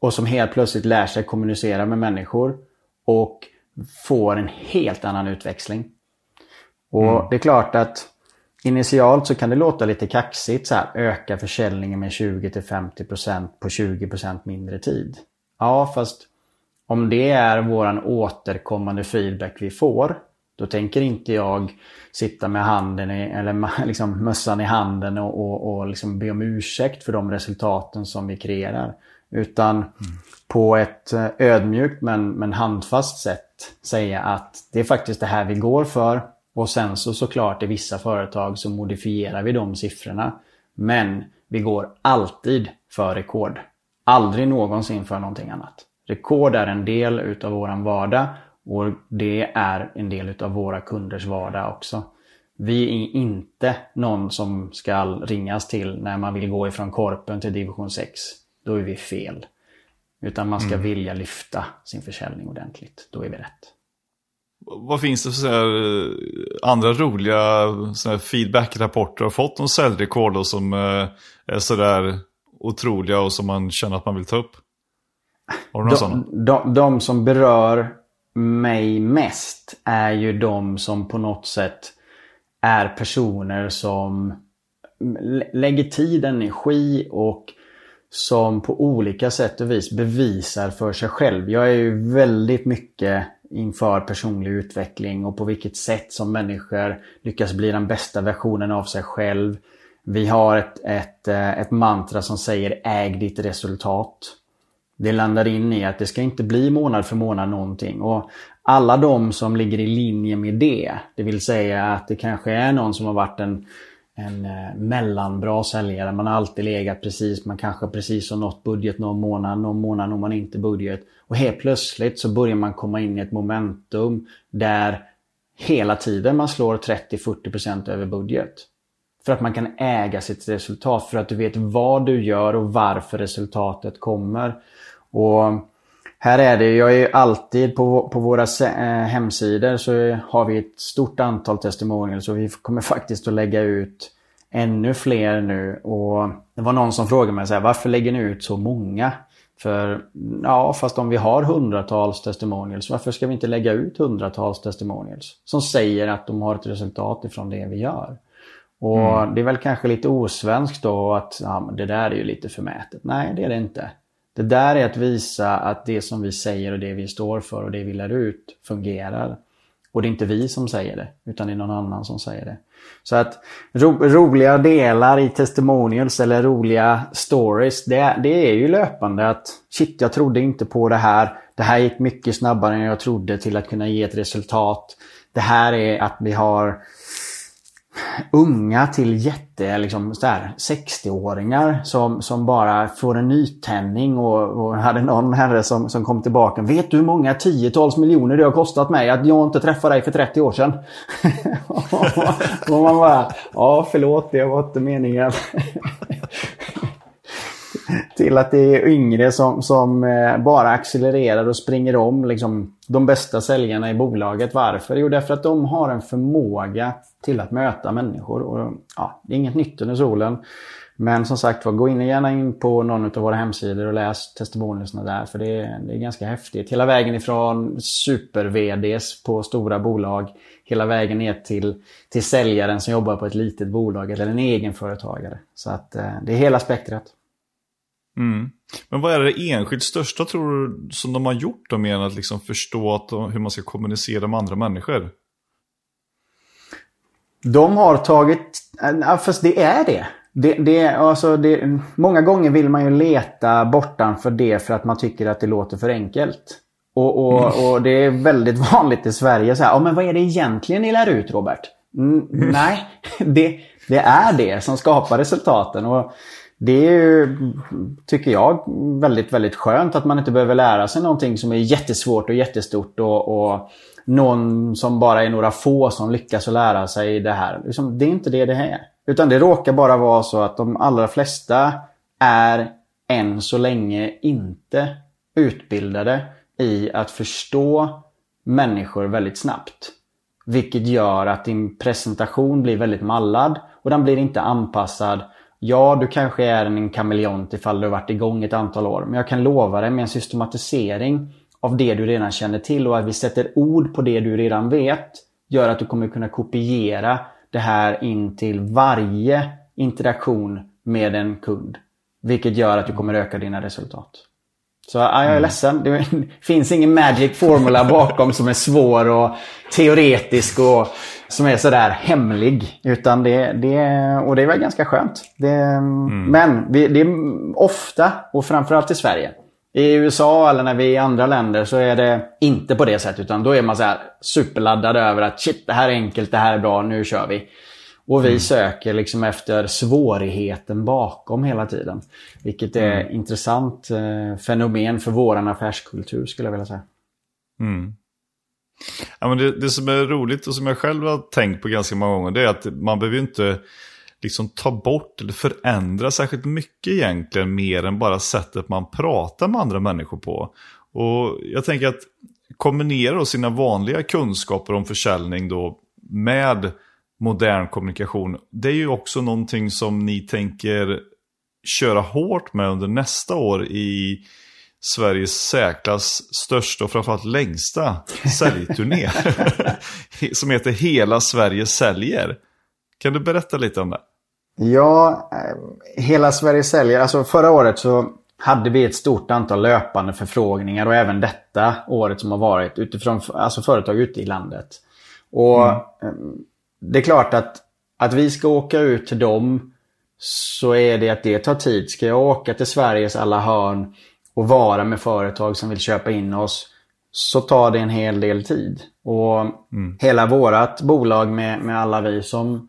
S2: Och som helt plötsligt lär sig kommunicera med människor. Och får en helt annan utväxling. Och mm. det är klart att initialt så kan det låta lite kaxigt så här, öka försäljningen med 20-50% på 20% mindre tid. Ja, fast om det är våran återkommande feedback vi får, då tänker inte jag sitta med handen i, eller liksom mössan i handen och, och, och liksom be om ursäkt för de resultaten som vi kreerar. Utan mm. på ett eh, ödmjukt men, men handfast sätt säga att det är faktiskt det här vi går för. Och sen så såklart i vissa företag så modifierar vi de siffrorna. Men vi går alltid för rekord. Aldrig någonsin för någonting annat. Rekord är en del utav våran vardag och det är en del utav våra kunders vardag också. Vi är inte någon som ska ringas till när man vill gå ifrån korpen till division 6. Då är vi fel. Utan man ska mm. vilja lyfta sin försäljning ordentligt. Då är vi rätt.
S1: Vad finns det för så här, eh, andra roliga feedback-rapporter har fått om säljrekord som eh, är sådär otroliga och som man känner att man vill ta upp? Har du några sådana?
S2: De, de som berör mig mest är ju de som på något sätt är personer som lägger tid, energi och som på olika sätt och vis bevisar för sig själv. Jag är ju väldigt mycket inför personlig utveckling och på vilket sätt som människor lyckas bli den bästa versionen av sig själv. Vi har ett, ett, eh, ett mantra som säger äg ditt resultat. Det landar in i att det ska inte bli månad för månad någonting. Och alla de som ligger i linje med det, det vill säga att det kanske är någon som har varit en, en eh, mellanbra säljare. Man har alltid legat precis, man kanske precis har nått budget någon månad, någon månad når man inte budget. Och helt plötsligt så börjar man komma in i ett momentum där hela tiden man slår 30-40% över budget. För att man kan äga sitt resultat, för att du vet vad du gör och varför resultatet kommer. Och här är det, jag är alltid på, på våra eh, hemsidor så har vi ett stort antal testimonials och vi kommer faktiskt att lägga ut ännu fler nu. Och det var någon som frågade mig så här, varför lägger ni ut så många? För ja, fast om vi har hundratals testimonials, varför ska vi inte lägga ut hundratals testimonials? Som säger att de har ett resultat ifrån det vi gör. Och mm. det är väl kanske lite osvenskt då att ja, det där är ju lite förmätet. Nej, det är det inte. Det där är att visa att det som vi säger och det vi står för och det vi lär ut fungerar. Och det är inte vi som säger det, utan det är någon annan som säger det. Så att ro, roliga delar i testimonials eller roliga stories, det, det är ju löpande att shit, jag trodde inte på det här. Det här gick mycket snabbare än jag trodde till att kunna ge ett resultat. Det här är att vi har unga till jätte, liksom 60-åringar som, som bara får en nytändning och, och hade någon herre som, som kom tillbaka. Vet du hur många tiotals miljoner det har kostat mig att jag inte träffade dig för 30 år sedan? och man bara, ja förlåt det var inte meningen. till att det är yngre som, som eh, bara accelererar och springer om liksom, de bästa säljarna i bolaget. Varför? Jo, därför att de har en förmåga till att möta människor. Och, ja, det är inget nytt under solen. Men som sagt var, gå in gärna in på någon av våra hemsidor och läs testimonierna där. För det är, det är ganska häftigt. Hela vägen ifrån super-VDs på stora bolag. Hela vägen ner till, till säljaren som jobbar på ett litet bolag eller en egenföretagare. Så att eh, det är hela spektrat.
S1: Mm. Men vad är det enskilt största tror du som de har gjort då mer än att liksom förstå att de, hur man ska kommunicera med andra människor?
S2: De har tagit, fast det är det. Det, det, alltså det, många gånger vill man ju leta bortanför det för att man tycker att det låter för enkelt. Och, och, mm. och det är väldigt vanligt i Sverige så här, ja, men vad är det egentligen ni lär ut Robert? Mm, nej, det, det är det som skapar resultaten. Och det är ju, tycker jag, väldigt, väldigt skönt att man inte behöver lära sig någonting som är jättesvårt och jättestort och, och någon som bara är några få som lyckas att lära sig det här. Liksom, det är inte det det är. Utan det råkar bara vara så att de allra flesta är än så länge inte utbildade i att förstå människor väldigt snabbt. Vilket gör att din presentation blir väldigt mallad och den blir inte anpassad Ja, du kanske är en kameleont ifall du har varit igång ett antal år. Men jag kan lova dig med en systematisering av det du redan känner till och att vi sätter ord på det du redan vet gör att du kommer kunna kopiera det här in till varje interaktion med en kund. Vilket gör att du kommer öka dina resultat. Så ja, jag är mm. ledsen. Det finns ingen magic formula bakom som är svår och teoretisk och som är sådär hemlig. Utan det, det, och det är väl ganska skönt. Det, mm. Men det är ofta, och framförallt i Sverige. I USA eller när vi är i andra länder så är det inte på det sättet. Utan då är man så här superladdad över att shit, det här är enkelt, det här är bra, nu kör vi. Och vi mm. söker liksom efter svårigheten bakom hela tiden. Vilket är mm. intressant eh, fenomen för våran affärskultur skulle jag vilja säga.
S1: Mm. Ja, men det, det, som är roligt och som jag själv har tänkt på ganska många gånger det är att man behöver inte liksom ta bort eller förändra särskilt mycket egentligen mer än bara sättet man pratar med andra människor på. Och jag tänker att kombinera sina vanliga kunskaper om försäljning då med modern kommunikation. Det är ju också någonting som ni tänker köra hårt med under nästa år i Sveriges säkras största och framförallt längsta säljturné. som heter Hela Sverige säljer. Kan du berätta lite om det?
S2: Ja, eh, Hela Sverige säljer. Alltså förra året så hade vi ett stort antal löpande förfrågningar och även detta året som har varit utifrån alltså företag ute i landet. Och mm. Eh, det är klart att, att vi ska åka ut till dem så är det att det tar tid. Ska jag åka till Sveriges alla hörn och vara med företag som vill köpa in oss så tar det en hel del tid. Och mm. hela vårat bolag med, med alla vi som,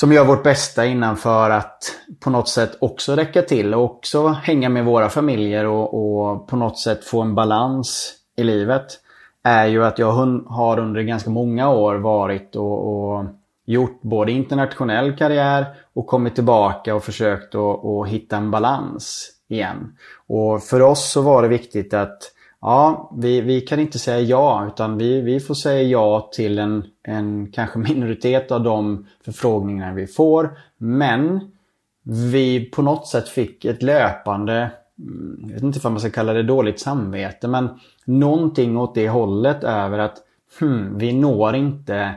S2: som gör vårt bästa innanför att på något sätt också räcka till och också hänga med våra familjer och, och på något sätt få en balans i livet är ju att jag har under ganska många år varit och, och gjort både internationell karriär och kommit tillbaka och försökt att, att hitta en balans igen. Och för oss så var det viktigt att ja, vi, vi kan inte säga ja utan vi, vi får säga ja till en, en kanske minoritet av de förfrågningar vi får. Men vi på något sätt fick ett löpande, mm, jag vet inte om man ska kalla det dåligt samvete, men någonting åt det hållet över att hmm, vi når inte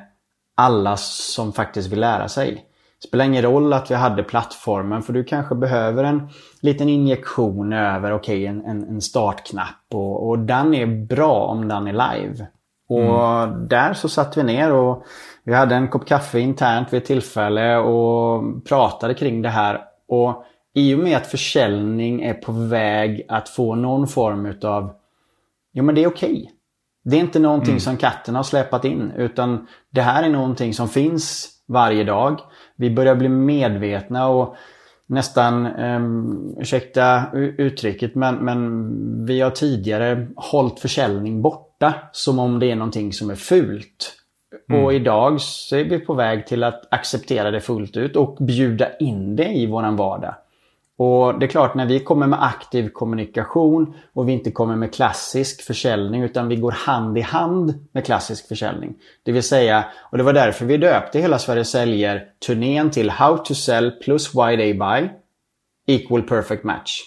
S2: alla som faktiskt vill lära sig. Spelar ingen roll att vi hade plattformen för du kanske behöver en liten injektion över okay, en, en, en startknapp och, och den är bra om den är live. Och mm. där så satt vi ner och vi hade en kopp kaffe internt vid ett tillfälle och pratade kring det här. Och i och med att försäljning är på väg att få någon form utav Jo men det är okej. Okay. Det är inte någonting mm. som katten har släpat in utan det här är någonting som finns varje dag. Vi börjar bli medvetna och nästan, um, ursäkta uttrycket, men, men vi har tidigare hållit försäljning borta som om det är någonting som är fult. Mm. Och idag så är vi på väg till att acceptera det fullt ut och bjuda in det i våran vardag. Och det är klart, när vi kommer med aktiv kommunikation och vi inte kommer med klassisk försäljning utan vi går hand i hand med klassisk försäljning. Det vill säga, och det var därför vi döpte hela Sverige säljer turnén till How to sell plus why they buy equal perfect match.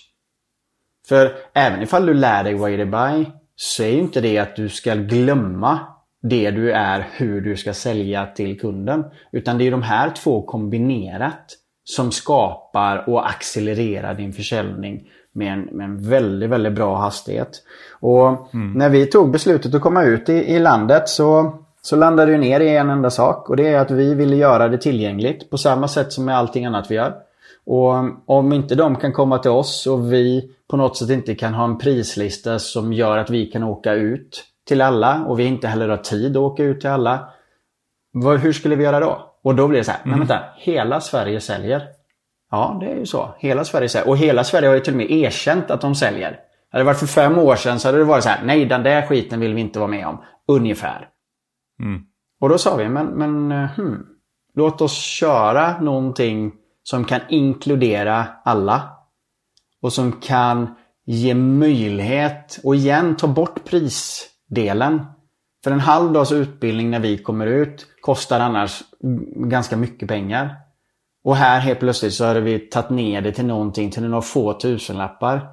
S2: För även ifall du lär dig why they buy så är ju inte det att du ska glömma det du är, hur du ska sälja till kunden. Utan det är de här två kombinerat som skapar och accelererar din försäljning med en, med en väldigt, väldigt bra hastighet. Och mm. när vi tog beslutet att komma ut i, i landet så, så landade det ner i en enda sak och det är att vi ville göra det tillgängligt på samma sätt som med allting annat vi gör. Och om inte de kan komma till oss och vi på något sätt inte kan ha en prislista som gör att vi kan åka ut till alla och vi inte heller har tid att åka ut till alla. Hur skulle vi göra då? Och då blir det så här, mm. men vänta, hela Sverige säljer. Ja, det är ju så. Hela Sverige säljer. Och hela Sverige har ju till och med erkänt att de säljer. Hade det varit för fem år sedan så hade det varit så här, nej den där skiten vill vi inte vara med om. Ungefär. Mm. Och då sa vi, men, men hmm, låt oss köra någonting som kan inkludera alla. Och som kan ge möjlighet och igen ta bort prisdelen. För en halv dags utbildning när vi kommer ut kostar annars ganska mycket pengar. Och här helt plötsligt så hade vi tagit ner det till någonting, till några få tusenlappar.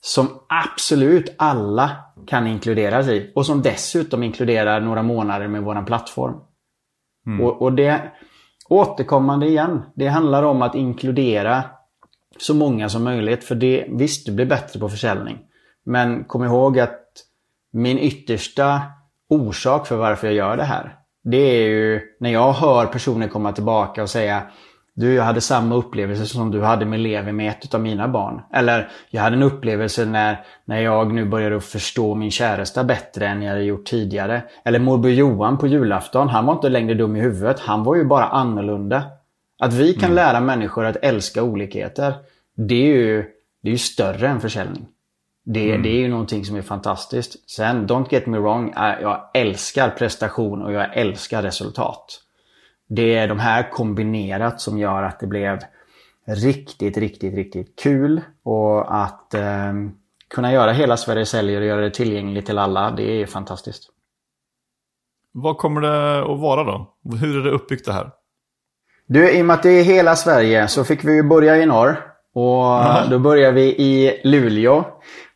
S2: Som absolut alla kan inkluderas i. Och som dessutom inkluderar några månader med våran plattform. Mm. Och, och det återkommande igen. Det handlar om att inkludera så många som möjligt. För det, visst, du blir bättre på försäljning. Men kom ihåg att min yttersta orsak för varför jag gör det här. Det är ju när jag hör personer komma tillbaka och säga du, jag hade samma upplevelse som du hade med Levi med ett av mina barn. Eller, jag hade en upplevelse när, när jag nu började förstå min käresta bättre än jag hade gjort tidigare. Eller morbror Johan på julafton, han var inte längre dum i huvudet. Han var ju bara annorlunda. Att vi kan mm. lära människor att älska olikheter, det är ju, det är ju större än försäljning. Det, mm. det är ju någonting som är fantastiskt. Sen, don't get me wrong, jag älskar prestation och jag älskar resultat. Det är de här kombinerat som gör att det blev riktigt, riktigt, riktigt kul. Och att eh, kunna göra hela Sverige säljer och göra det tillgängligt till alla, det är fantastiskt.
S1: Vad kommer det att vara då? Hur är det uppbyggt det här?
S2: Du, i och med att det är hela Sverige så fick vi ju börja i norr. Och då börjar vi i Luleå.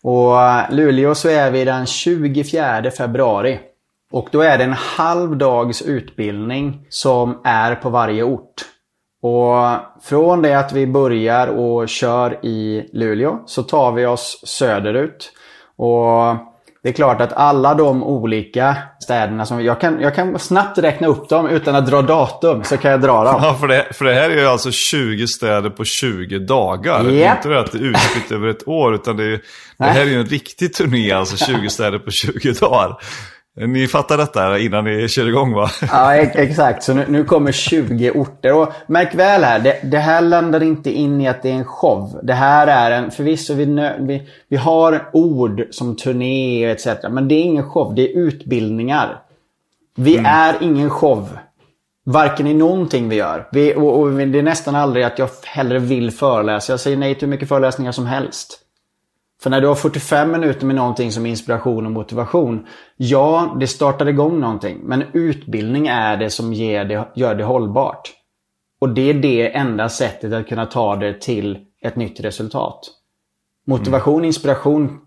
S2: Och eh, Luleå så är vi den 24 februari. Och då är det en halv dags utbildning som är på varje ort. Och från det att vi börjar och kör i Luleå så tar vi oss söderut. Och det är klart att alla de olika städerna som jag kan, jag kan snabbt räkna upp dem utan att dra datum så kan jag dra dem.
S1: Ja, för det, för det här är ju alltså 20 städer på 20 dagar. Det är inte det att det är utspritt över ett år utan det, är, det här är ju en riktig turné, alltså 20 städer på 20 dagar. Ni fattar detta innan ni kör igång va?
S2: Ja, exakt. Så nu, nu kommer 20 orter. Och märk väl här, det, det, här landar inte in i att det är en show. Det här är en, förvisso vi, vi, vi har ord som turné etc. Men det är ingen show, det är utbildningar. Vi mm. är ingen show. Varken i någonting vi gör. Vi, och, och det är nästan aldrig att jag hellre vill föreläsa. Jag säger nej till hur mycket föreläsningar som helst. För när du har 45 minuter med någonting som inspiration och motivation. Ja, det startar igång någonting. Men utbildning är det som ger det, gör det hållbart. Och det är det enda sättet att kunna ta det till ett nytt resultat. Motivation, mm. inspiration,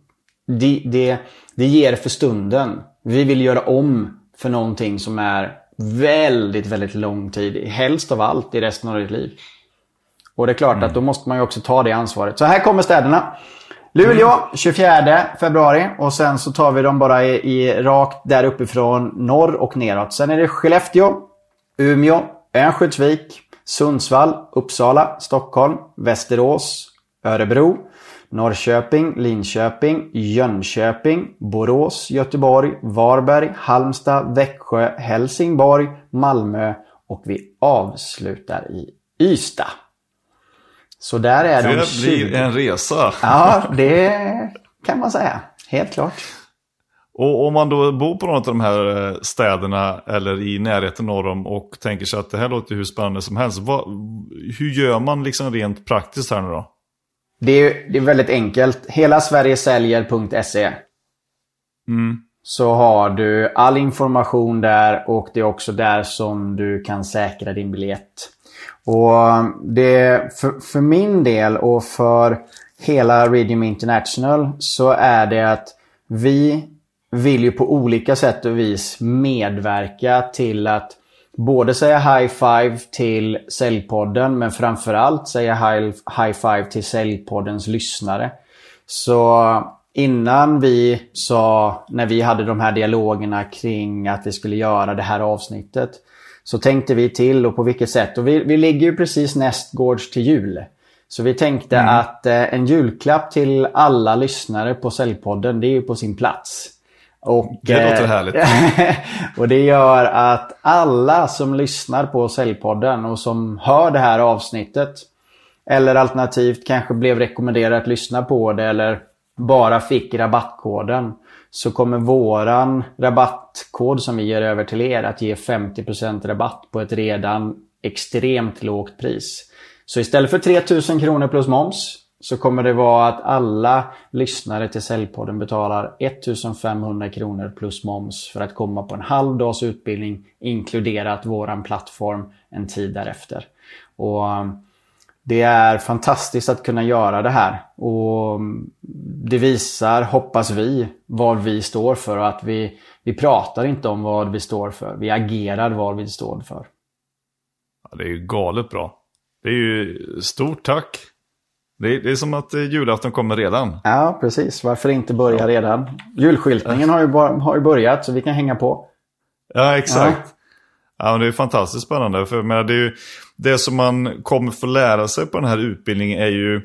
S2: det, det, det ger för stunden. Vi vill göra om för någonting som är väldigt, väldigt lång tid. Helst av allt i resten av ditt liv. Och det är klart mm. att då måste man ju också ta det ansvaret. Så här kommer städerna. Luleå 24 februari och sen så tar vi dem bara i, i rakt där uppifrån norr och neråt. Sen är det Skellefteå, Umeå, Örnsköldsvik, Sundsvall, Uppsala, Stockholm, Västerås, Örebro, Norrköping, Linköping, Jönköping, Borås, Göteborg, Varberg, Halmstad, Växjö, Helsingborg, Malmö och vi avslutar i Ystad. Så där är
S1: det de 20. blir en resa.
S2: Ja, det kan man säga. Helt klart.
S1: Och om man då bor på någon av de här eh, städerna eller i närheten av dem och tänker sig att det här låter hur spännande som helst. Vad, hur gör man liksom rent praktiskt här nu då?
S2: Det är, det är väldigt enkelt. Hela Sverigesäljer.se mm. Så har du all information där och det är också där som du kan säkra din biljett. Och eh, det, för, för min del och för hela Radium International så är det att vi vill ju på olika sätt och vis medverka till att både säga high five till Säljpodden men framförallt säga high, high five till Säljpoddens lyssnare. Så eh, innan vi sa, när vi hade de här dialogerna kring att vi skulle göra det här avsnittet så tänkte vi till och på vilket sätt. Och vi, vi ligger ju precis nästgårds till jul. Så vi tänkte mm. att eh, en julklapp till alla lyssnare på Säljpodden, det är ju på sin plats.
S1: Och, det låter eh, härligt.
S2: och det gör att alla som lyssnar på Säljpodden och som hör det här avsnittet eller alternativt kanske blev rekommenderade att lyssna på det eller bara fick rabattkoden så kommer våran rabattkod som vi ger över till er att ge 50% rabatt på ett redan extremt lågt pris. Så istället för 3000 kronor plus moms så kommer det vara att alla lyssnare till Säljpodden betalar 1500 kronor plus moms för att komma på en halv dags utbildning inkluderat våran plattform en tid därefter. Och det är fantastiskt att kunna göra det här. Och Det visar, hoppas vi, vad vi står för och att vi, vi pratar inte om vad vi står för. Vi agerar vad vi står för.
S1: Ja, det är ju galet bra. Det är ju stort tack. Det är, det är som att julafton kommer redan.
S2: Ja, precis. Varför inte börja redan? Julskyltningen har ju, har ju börjat så vi kan hänga på.
S1: Ja, exakt. Ja. Ja, men det är fantastiskt spännande. För men det, är ju, det som man kommer få lära sig på den här utbildningen är ju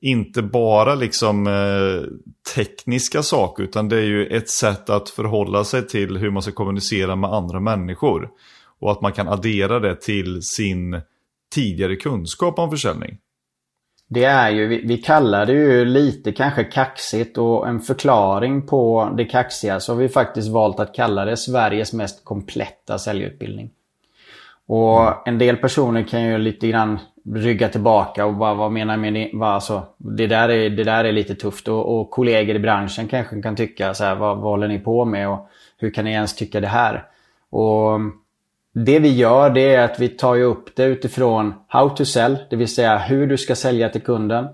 S1: inte bara liksom eh, tekniska saker utan det är ju ett sätt att förhålla sig till hur man ska kommunicera med andra människor. Och att man kan addera det till sin tidigare kunskap om försäljning.
S2: Det är ju, vi, vi kallar det ju lite kanske kaxigt och en förklaring på det kaxiga så har vi faktiskt valt att kalla det Sveriges mest kompletta säljutbildning. Och mm. en del personer kan ju lite grann rygga tillbaka och bara vad menar med det? Alltså, det, där är, det där är lite tufft och, och kollegor i branschen kanske kan tycka så här, vad, vad håller ni på med och hur kan ni ens tycka det här? Och det vi gör det är att vi tar upp det utifrån how to sell, det vill säga hur du ska sälja till kunden.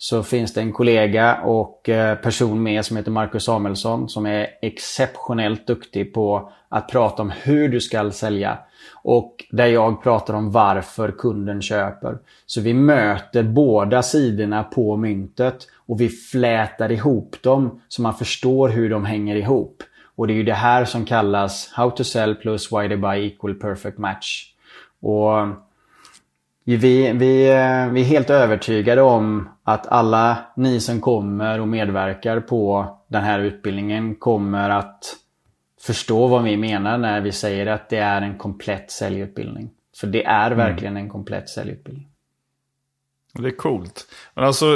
S2: så finns det en kollega och eh, person med som heter Marcus Samuelsson som är exceptionellt duktig på att prata om hur du ska sälja. Och där jag pratar om varför kunden köper. Så vi möter båda sidorna på myntet och vi flätar ihop dem så man förstår hur de hänger ihop. Och det är ju det här som kallas How to sell plus why they buy equal perfect match. Och vi, vi, vi är helt övertygade om att alla ni som kommer och medverkar på den här utbildningen kommer att förstå vad vi menar när vi säger att det är en komplett säljutbildning. För det är mm. verkligen en komplett säljutbildning.
S1: Det är coolt. Men alltså,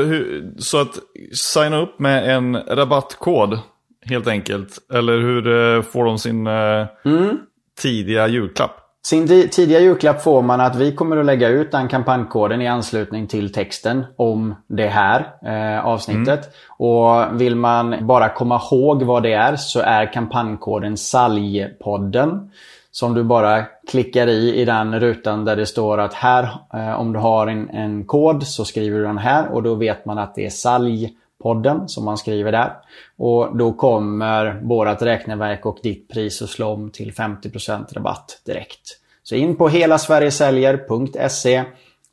S1: så att signa upp med en rabattkod helt enkelt. Eller hur eh, får de sin eh, mm. tidiga julklapp?
S2: Sin tidiga julklapp får man att vi kommer att lägga ut den kampanjkoden i anslutning till texten om det här eh, avsnittet. Mm. Och vill man bara komma ihåg vad det är så är kampanjkoden SALJPodden. Som du bara klickar i i den rutan där det står att här eh, om du har en, en kod så skriver du den här och då vet man att det är SALJ podden som man skriver där. Och då kommer vårat räkneverk och ditt pris att slå om till 50% rabatt direkt. Så in på helasverigesäljer.se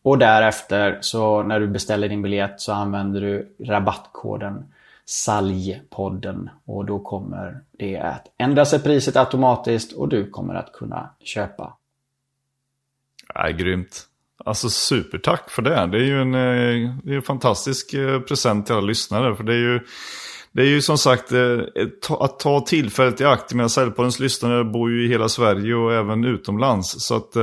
S2: och därefter så när du beställer din biljett så använder du rabattkoden SALJPodden och då kommer det att ändra sig priset automatiskt och du kommer att kunna köpa.
S1: Ja, grymt. Alltså supertack för det. Det är ju en, eh, det är en fantastisk eh, present till alla lyssnare. För det är ju, det är ju som sagt eh, att ta tillfället i akt. Mina Säljpoddens lyssnare bor ju i hela Sverige och även utomlands. Så att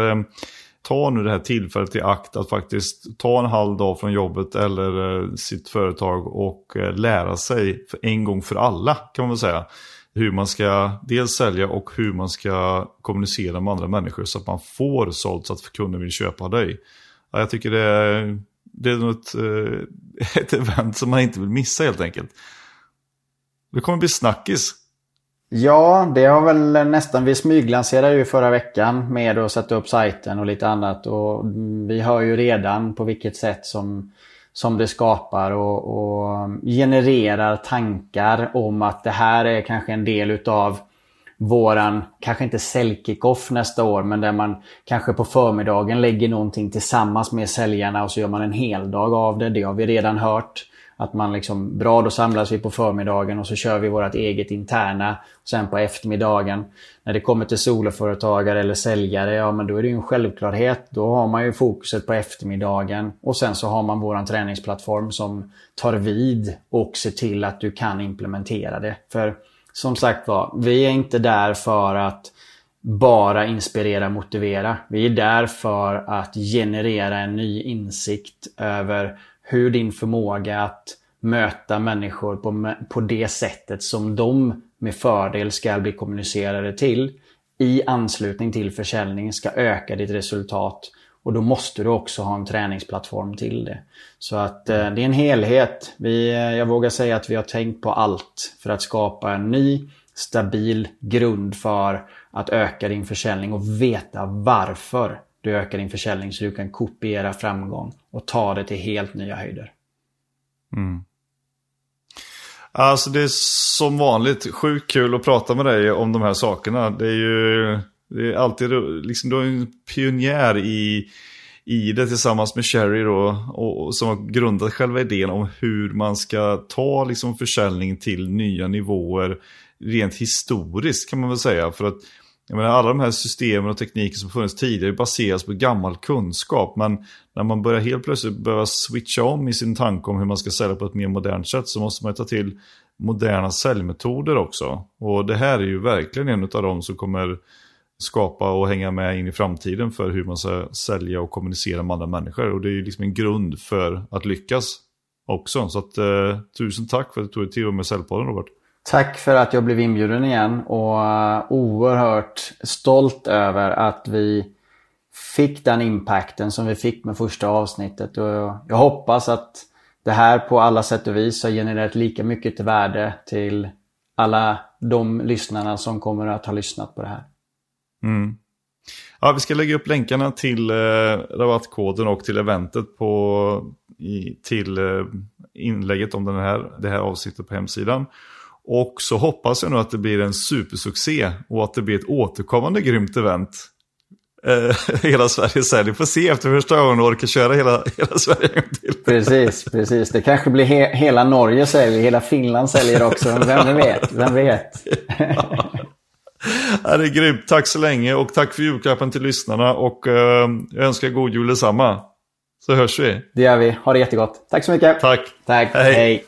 S1: ta nu det här tillfället i akt att faktiskt ta en halv dag från jobbet eller sitt företag och lära sig för en gång för alla kan man väl säga. Hur man ska dels sälja och hur man ska kommunicera med andra människor så att man får sålt så att kunden vill köpa dig. Ja, jag tycker det är, det är något, eh, ett event som man inte vill missa helt enkelt. Det kommer bli snackis.
S2: Ja, det har väl nästan, vi smyglanserade ju förra veckan med att sätta upp sajten och lite annat. Och vi hör ju redan på vilket sätt som som det skapar och, och, genererar tankar om att det här är kanske en del utav våran, kanske inte säljkickoff nästa år, men där man kanske på förmiddagen lägger någonting tillsammans med säljarna och så gör man en hel dag av det. Det har vi redan hört. Att man liksom, bra då samlas vi på förmiddagen och så kör vi vårt eget interna. Och sen på eftermiddagen, när det kommer till soloföretagare eller säljare, ja men då är det ju en självklarhet. Då har man ju fokuset på eftermiddagen. Och sen så har man våran träningsplattform som tar vid och ser till att du kan implementera det. För som sagt var, vi är inte där för att bara inspirera, motivera. Vi är där för att generera en ny insikt över hur din förmåga att möta människor på, på det sättet som de med fördel ska bli kommunicerade till i anslutning till försäljning ska öka ditt resultat. Och då måste du också ha en träningsplattform till det. Så att eh, det är en helhet. Vi, eh, jag vågar säga att vi har tänkt på allt för att skapa en ny stabil grund för att öka din försäljning och veta varför du ökar din försäljning så du kan kopiera framgång och ta det till helt nya höjder.
S1: Mm. Alltså det är som vanligt sjukt kul att prata med dig om de här sakerna. Det är ju det är alltid liksom, du är en pionjär i, i det tillsammans med Sherry då, och, och, som har grundat själva idén om hur man ska ta liksom, försäljning till nya nivåer rent historiskt kan man väl säga. För att jag menar, alla de här systemen och tekniker som funnits tidigare baseras på gammal kunskap. Men när man börjar helt plötsligt behöva switcha om i sin tanke om hur man ska sälja på ett mer modernt sätt så måste man ta till moderna säljmetoder också. Och det här är ju verkligen en av dem som kommer skapa och hänga med in i framtiden för hur man ska sälja och kommunicera med andra människor. Och det är ju liksom en grund för att lyckas också. Så att, eh, tusen tack för att du tog dig tid med Säljpodden Robert.
S2: Tack för att jag blev inbjuden igen och eh, oerhört stolt över att vi fick den impacten som vi fick med första avsnittet. Och jag hoppas att det här på alla sätt och vis har genererat lika mycket till värde till alla de lyssnarna som kommer att ha lyssnat på det här.
S1: Mm. Ja, vi ska lägga upp länkarna till eh, rabattkoden och till eventet på i, till eh, inlägget om den här, det här avsnittet på hemsidan. Och så hoppas jag nu att det blir en supersuccé och att det blir ett återkommande grymt event. Eh, hela Sverige säljer. Får se efter första gången och orkar köra hela, hela Sverige en till.
S2: Precis, precis. Det kanske blir he hela Norge säljer, hela Finland säljer också. Vem vet, vem vet.
S1: Ja, det är grymt. Tack så länge och tack för julklappen till lyssnarna. Och eh, jag önskar god jul detsamma. Så hörs vi.
S2: Det gör vi. Ha det jättegott. Tack så mycket.
S1: Tack.
S2: Tack.
S1: Hej.
S2: Hej.